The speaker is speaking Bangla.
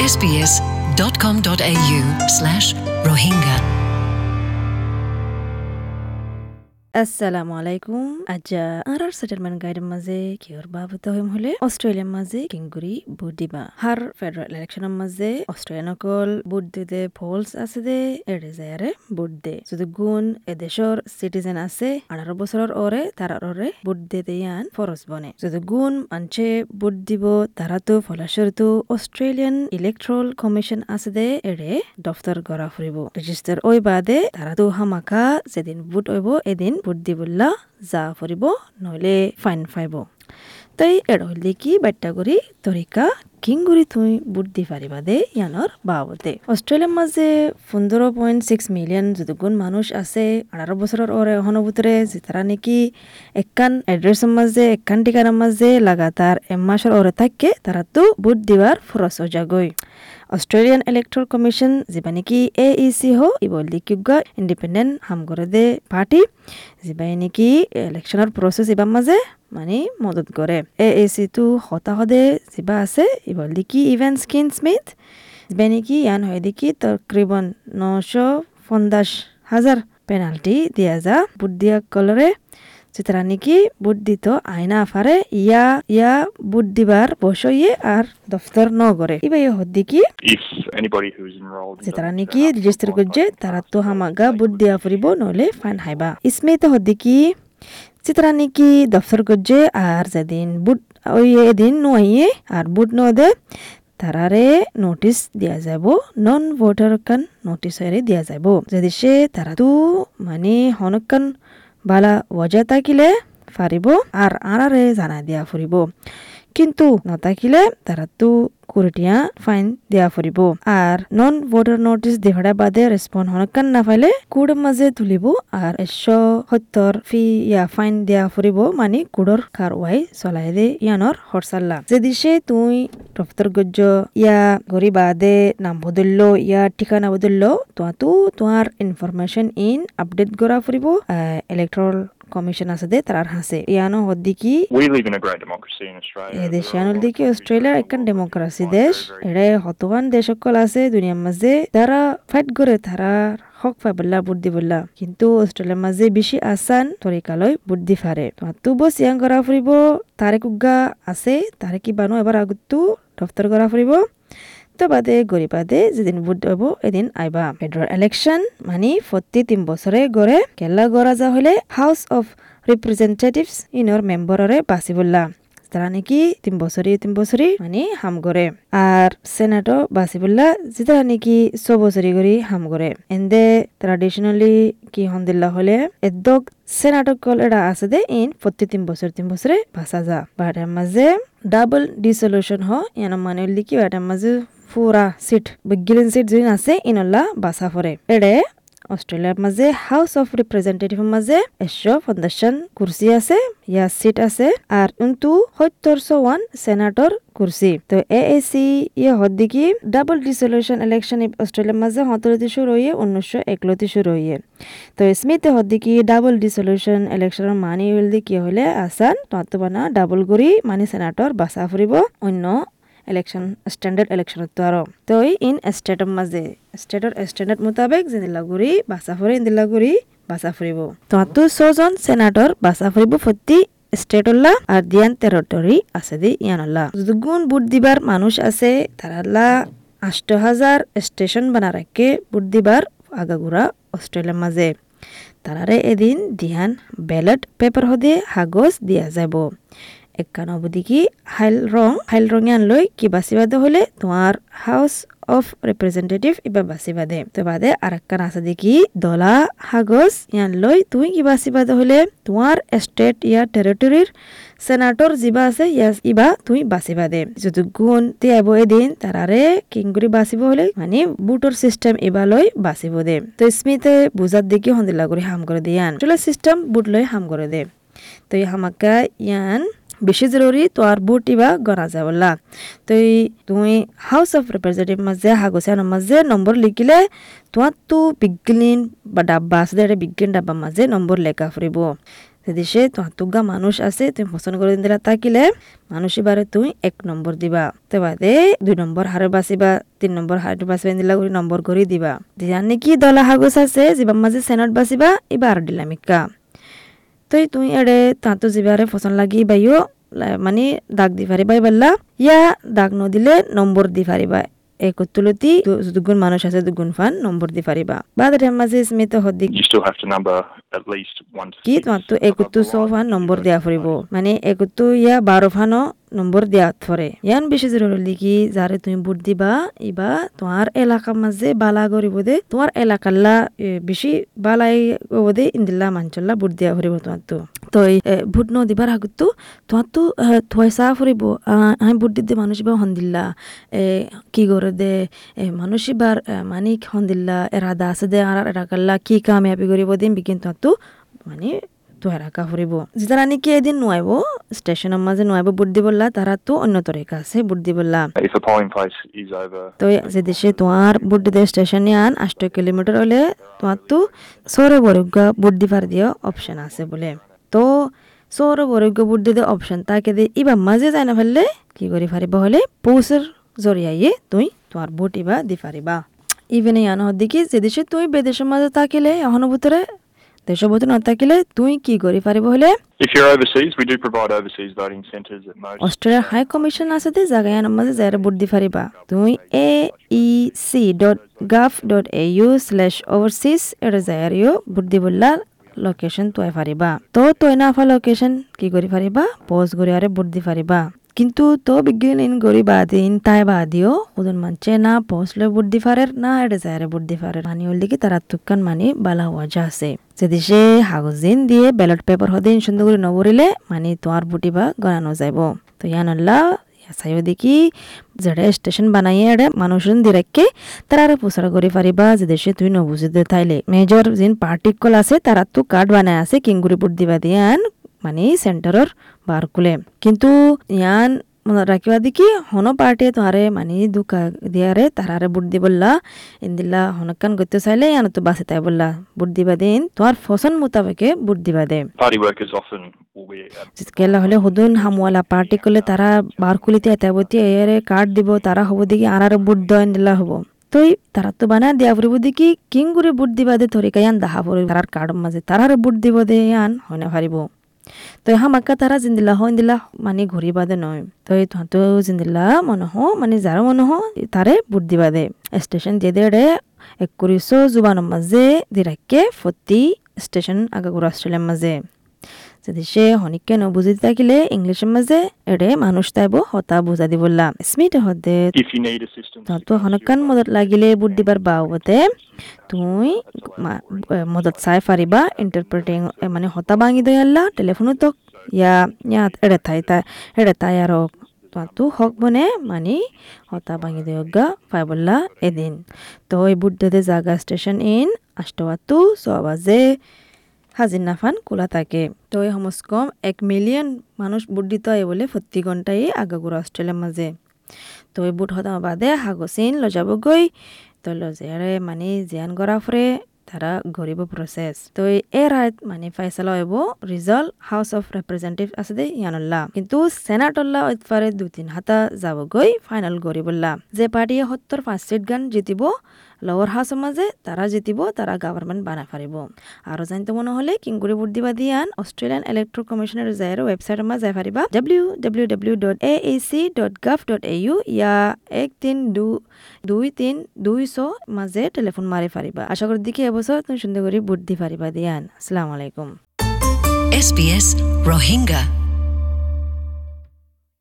sbs.com.au slash rohingya. আসসালামু আলাইকুম আজ্জা আর আর সেটেলমেন্ট গাইডের মাঝে কিয়র বাবত হইম হলে অস্ট্রেলিয়ার মাঝে কিংগুরি ভোট দিবা। হার ফেডারেল ইলেকশনের মাঝে অস্ট্রেলিয়ান অকল ভোট দিতে ফলস আছে দে, এড়ে যায় ভোট দে। যদি গুণ এদেশর সিটিজেন আছে, আঠারো বছরের ওরে, তার ওরে ভোট দিতে ইয়ান ফরজ বনে। যদি গুণ মানছে ভোট দিব, তারা তো ফলাশরিত অস্ট্রেলিয়ান ইলেকট্রল কমিশন আছে দে, এড়ে দফতর গড়া ফুরিব। রেজিস্টার ওই বাদে তারা তো হামাকা যেদিন ভোট হইব, এদিন ভোট দিবল্লা যা ফুরিব নহলে ফাইন ফাইব তাই এড় হইলে কি, বাট্টা করি, তরিকা কিংগুৰি থুই বুট দি পাৰিবা দে ইয়ানৰ বাবদে। অষ্ট্ৰেলিয়াৰ মাজে পোন্ধৰ পইণ্ট ছিক্স মিলিয়ন যদুগুণ মানুষ আছে, আঠারো বছৰৰ ওরে এখনও ভিতরে যে তারা নাকি একান এড্রেসের মাঝে একান ঠিকানার মাঝে লাগাতার এক মাসের ওরে থাকে, তারা তো বুট দিবার ফরস জাগই অস্ট্রেলিয়ান ইলেকট্রাল কমিশন যেবা নাকি এ ই সি হো ইবল দিকিগা ইন্ডিপেন্ডেন্ট হাম করে দে পার্টি যেবাই নাকি ইলেকশনের প্রসেস এবার মাঝে মানে মদত করে এ এ সি টু হতাহদে যেবা আছে ইবল দিকি ইভেন স্কিন স্মিথ যেবা নাকি ইয়ান হয় দেখি তকরিবন নশো পঞ্চাশ হাজার পেনাল্টি দিয়া যা বুট দিয়া কলরে যেতারা নাকি বুট দিত আইনা আফারে ইয়া ইয়া বুট দিবার বসইয়ে আর দফতর ন করে ইবাই হদ্দিকি the তারা uh, নাকি রেজিস্টার করছে তারা তো হামাগা বুট দিয়া ফুরিব নহলে ফাইন হাইবা ইসমে তো হদ্দিকি যে তারা নাকি দফতর করছে আর যেদিন বুট ওই এদিন নইয়ে আর বুট ন দে তারারে নোটিস দিয়া যাব নন ভোটার কান নোটিস দিয়া যাব যদি সে তারা তো মানে হনকান বালা ওয়াজা থাকিলে ফারিব আর আরারে জানা দিয়া ফুরিব কিন্তু নথাকিলে তারা তো কুড়িটিয়া ফাইন দেয়া ফুরিব আর নন ভোটার নোটিস দেখাটা বাদে রেসপন্স হনকান না পাইলে কুড় মাঝে তুলিব আর একশো সত্তর ফি ইয়া ফাইন দেয়া ফুরিব মানে কুড়র কারওয়াই চলাই দে ইয়ানর হরসাল্লা যদি সে তুই দফতর গজ্জ ইয়া গরি বাদে নাম বদললো ইয়া ঠিকানা বদললো তো তোমার ইনফরমেশন ইন আপডেট করা ফুরিব ইলেকট্রাল কমিশন আছে দে তার হাসে। ইয়ানো হদ্দিকি We live in a great democracy in Australia. এ দেশে আনুল দিকে অস্ট্রেলিয়ার একখান ডেমোক্রেসি দেশ। এড়ে হতগান দেশ সকল আছে দুনিয়ার মাঝে তারা ফাইট করে তারা হক পাইবল্লা বুদ্ধি দিবল্লা কিন্তু অস্ট্রেলিয়ার মাঝে বেশি আসান তরিকালৈ বুট দি ফারে তো বস ইয়াং করা ফুরিব তারে কুগা আছে তারে কি বানো এবার আগতো দফতর করা ফুরিব? তো বাদে গড়ি বাদে যেদিন ভোট হব এদিন আইবা। ফেডারেল ইলেকশন মানে প্রতি তিন বছরে গড়ে কেলা গড়া যা হলে হাউস অফ রিপ্রেজেন্টেটিভস ইনর মেম্বররে বাঁচি বললা তারা নাকি তিন বছরই তিন বছরই মানে হাম করে আর সেনাটো বাসি বললা যে তারা নাকি ছ বছরই করে হাম করে এন্দে ট্রাডিশনালি কি হন্দিল্লা হলে এদক সেনাটো কল এটা আছে দে ইন প্রতি তিন বছর তিন বছরে ভাষা যা। বাটার মাঝে ডাবল ডিসলিউশন হ, ইয়ান মানে লিখি বাটার মাঝে পুরা সিট বিগিলিন সিট যিন আছে, ইনল্লা বাসা ফরে এড়ে অস্ট্রেলিয়ার মাঝে হাউস অফ রিপ্রেজেন্টেটিভের মাঝে একশো পঞ্চাশন কুর্সি আছে ইয়া সিট আছে আর কিন্তু সত্তরশো ওয়ান সেনাটর কুর্সি তো এ এ সি ইয়ে হদ্দিকি ডাবল ডিসলিউশন ইলেকশন অস্ট্রেলিয়ার মাঝে সতেরোটি শুরু হইয়ে উনিশশো একলতি শুরু তো স্মিথ হদ্দিকি ডাবল ডিসলিউশন ইলেকশনের মানি হইলে কি হলে আসান তত্ত্বানা ডাবল করি মানি সেনাটর বাসা ফুরিব অন্য ইলেকশন স্ট্যান্ডার্ড ইলেকশন তো আরও। তো ইন স্টেটের মাঝে স্টেটর স্ট্যান্ডার্ড মোতাবেক যে দিল্লাগুড়ি বাসা ফুরে দিল্লাগুড়ি বাসা ফুরিব তো আতো ছজন সেনাটর বাসা ফুরিব প্রতি স্টেটল্লা আর দিয়ান টেরিটরি আছে দি ইয়ানল্লা দুগুণ বুট দিবার মানুষ আছে তারাল্লা আষ্ট হাজার স্টেশন বানা বুট দিবার আগাগুড়া অস্ট্রেলিয়ার মাঝে তারারে এদিন দিয়ান ব্যালট পেপার হদে হাগজ দিয়া যাব। একখান অবধি হাইল রং, হাইল রঙে আনলৈ কি বাছিবাদে হলে তোমার হাউস অফ রিপ্রেজেন্টেটিভ এবার বাছিবাদে তো বাদে আর একখান আছে দেখি, দলা, হাগজ ইয়ান লৈ তুই কি বাছিবাদে হলে তোমার স্টেট ইয়ার টেরিটরির সেনাটর যিবা আছে ইয়াস ইবা তুই বাছিবা দে যদি গুণ তিয়াব এদিন তারারে কিংগুৰি বাচিব হলে মানে বুটৰ চিষ্টেম ইবালৈ বাচিব দে। তো স্মিথে বুজাত দেখি সন্দিলা কৰি হাম করে দিয়ান চলে চিষ্টেম বুট লৈ হাম করে দে। তো হামাকা ইয়ান বেশি জরুরি তো আর বুট ইবা গনা যাবলা তো তুমি হাউস অফ রিপ্রেজেন্টেটিভ মাঝে হাগসানোর মাঝে নম্বর লিখিলে তোমার তো বিজ্ঞান বা ডাব্বা আছে দে, বিজ্ঞান ডাব্বা মাঝে নম্বর লেখা ফুরিব দেশে তুগা মানুষ আছে, তুমি পছন্দ করে দিলা তাকিলে মানুষ এবারে তুই এক নম্বর দিবা। তে বাদে দুই নম্বর হারে বাঁচিবা, তিন নম্বর হারে বাঁচিবা দিলা করে নম্বর করে দিবা। দিয়ার নাকি দলা হাগুস আছে যিবার মাঝে সেনট বাঁচিবা এবার দিলামিকা তই তুই এড়ে তাঁতো জিবারে ফসল লাগি বাইও মানে দাগ দি পারিবা বললা। ইয়া দাগ নদিলে নম্বর দি পারিবা একতুলতি দুগুণ মানুষ আছে, দুগুণ ফান নম্বর দি পারিবা বাদ মাঝে স্মিত হদ্দি You still have to number at least one to কি six তোমার তো above একত্তু the ছ ফান নম্বর দেয়া ফুরিব মানে একত্তু ইয়া বারো ফানো নম্বর দেয়া ফরে ইয়ান বেশি জরুরি কি যারে তুমি ভোট দিবা ইবা তোমার এলাকার মাঝে বালা করিব দে। তোমার এলাকাল্লা বেশি বালাই হব দে। ইন্দিল্লা মাঞ্চল্লা বুট দিয়া ফুরিব তোমার তো তো ভোট ন দিবার আগতো তোমার তো থয় চা ফুরিব আমি ভোট দিতে মানুষ বা হন্দিল্লা এ কি করে দে? এ মানুষ এবার মানে হন্দিল্লা এরাদা আছে দে আর এরাকাল্লা কি কামিয়াবি করিব দিন বিকিন তোমার তো মানে তোহারাকা ফুরিব যেতারা নাকি এদিন ষ্টেচনৰ মাজে নোৱাৰিব বুট দিবলা তারা তো অন্য তরিকা আছে polling place তো যে দেশে তোমার বুট দিতে স্টেশনে আন আষ্ট কিলোমিটার হলে তোমার তো সৌর বরজ্ঞ বুট দিবার দিয়ে অপশন আছে বলে। তো সৌর বরজ্ঞ বুট দিতে অপশন তাকে দিয়ে ইবা মাঝে যাই না ফেললে কি করি পারিব হলে পৌষের জরিয়াইয়ে তুই তোমার বুট ইবা দি পারিবা। ইভেনে ইয়ান হদ্দি কি যে দেশে তুই বেদেশের মাঝে থাকিলে এখনও ভিতরে দেশের ভিতরে না থাকিলে তুই কি করি পারিব হলে? If you're overseas, we do provide overseas voting centres at most. অস্ট্রেলিয়ার হাই কমিশন আছে দে জাগায় মাঝে যাই বুট দি পারিবা। তুই A E C dot gov dot A U slash overseas এটা যাইও বুট দি বললা লোকেশন তুই পারিবা। তো তুই না ফা লোকেশন কি করি পারিবা? পোস্ট করি আরে বুট দি পারিবা। কিন্তু তো বিজ্ঞান ইন গরি বাদিন তাই বাদিও ওদের মানছে না বুট দি পারে না এটা যাইরে বুট দি পারে মানি হল কি তারা তুকান মানি বালা ওয়াজা আছে যে দেশে কাগজ দিন দিয়ে ব্যালট পেপার হদিন সুন্দর করে নবরিলে মানে তোমার বুটিবা গণানো যাইব তো ইয়ানল্লা চাইও দেখি যেটা স্টেশন বানাইয়ে এড়ে মানুষজন দিরাক্কে তারা আর প্রচার করে পারিবা যে দেশে তুই নবুঝিতে থাইলে মেজর যিন পার্টিকল আছে তারা তো কার্ড বানায় আছে কিংগুড়ি বুট দিবা দিয়ান মানে সেন্টারর বার কুলে। কিন্তু ইয়ান মনত রাখিবা দেখি হন পার্টিয়ে তোমারে মানে দুকা দিয়ারে তারারে বুট দি বললা ইন্দিল্লা হনকান গত্য চাইলে ইয়ান তো বাসে তাই বললা বুট দিবা দিন তোমার ফসন মোতাবেকে বুট দিবা দে। Party workers often will be at কেলা হলে হুদুন হামওয়ালা পার্টি করলে তারা বার খুলিতে এতাবতী এরে কার্ড দিব তারা হব দেখি আনার বুট দয়ন দিলা হব। তই তারা তো বানা দিয়া ফুরিব দেখি কিং করে বুট দিবা দে তরিকা ইয়ান দাহা ফুরি তারার কার্ড মাঝে তারার বুট দিব দে ইয়ান হয় না পারিব তো হামাক্কা তারা জিন্দিলা হ দিলা মানে ঘুরি বাদে নহয় তই তহঁতো জিন্দিলা মনে হ মানে যাৰ মনে তাৰে বুট দিবা দে ষ্টেচন দিয়ে দে একরিশো জুবানৰ মাঝে দিরাক্কে ফতি স্টেশন আগাগুড়া অস্ট্রেলিয়ার অষ্ট্ৰেলিয়াৰ যদি সে হনিকে নবুঝি থাকিলে ইংলিশের মাঝে এড়ে মানুষ তাইব হতা বুঝা স্মিট if you need তো হনকান মদত লাগিলে বুট দিবার বাবতে তুই মদত চাই পারিবা ইন্টারপ্রেটিং মানে হতা ভাঙি দই আল্লা টেলিফোনো তো ইয়া ইয়া এড়ে থাই তাই এড়ে তাই আর। তো হক বনে মানে হতা ভাঙি দই গা পাই বললা এদিন। তো এই বুট দে জাগা স্টেশন ইন আষ্টবাতু সবাজে হাজির নাফান খোলা থাকে তো এই সমস্কম এক মিলিয়ন মানুষ বুট দিতে হয় বলে প্রতি ঘন্টায় আগাগুড়া অস্ট্রেলিয়ার মাঝে তো এই বুট হতাম বাদে হাগসিন লজাবগৈ। তো লজারে মানে জিয়ান করা ফরে তারা গরিব প্রসেস তো এই রাত মানে ফাইসলা হইব রিজাল্ট হাউস অফ রিপ্রেজেন্টেটিভ আছে দে ইয়ানল্লা। কিন্তু সেনাটল্লা ওইফারে দু তিন হাতা যাবগৈ ফাইনাল গরিবল্লা যে পার্টিয়ে সত্তর পাঁচ সিট গান জিতিব লোয়ার হাউসের মাঝে তারা জিতিব, তারা গভর্নমেন্ট বানা পারিব আরও জানতে মনে হলে কিংগুড়ি বুট দিবা দিয়ান অস্ট্রেলিয়ান ইলেকট্রো কমিশনের যায়ের ওয়েবসাইটের মাঝে যাই পারিবা W W W dot A A C dot gov dot A U ইয়া এক তিন দুই তিন দুই ছ মাঝে টেলিফোন মারি পারিবা আশা করি দেখি এবছর তুমি সুন্দর করে বুট দি পারিবা দিয়ান। আসসালামু আলাইকুম। SBS Rohingya.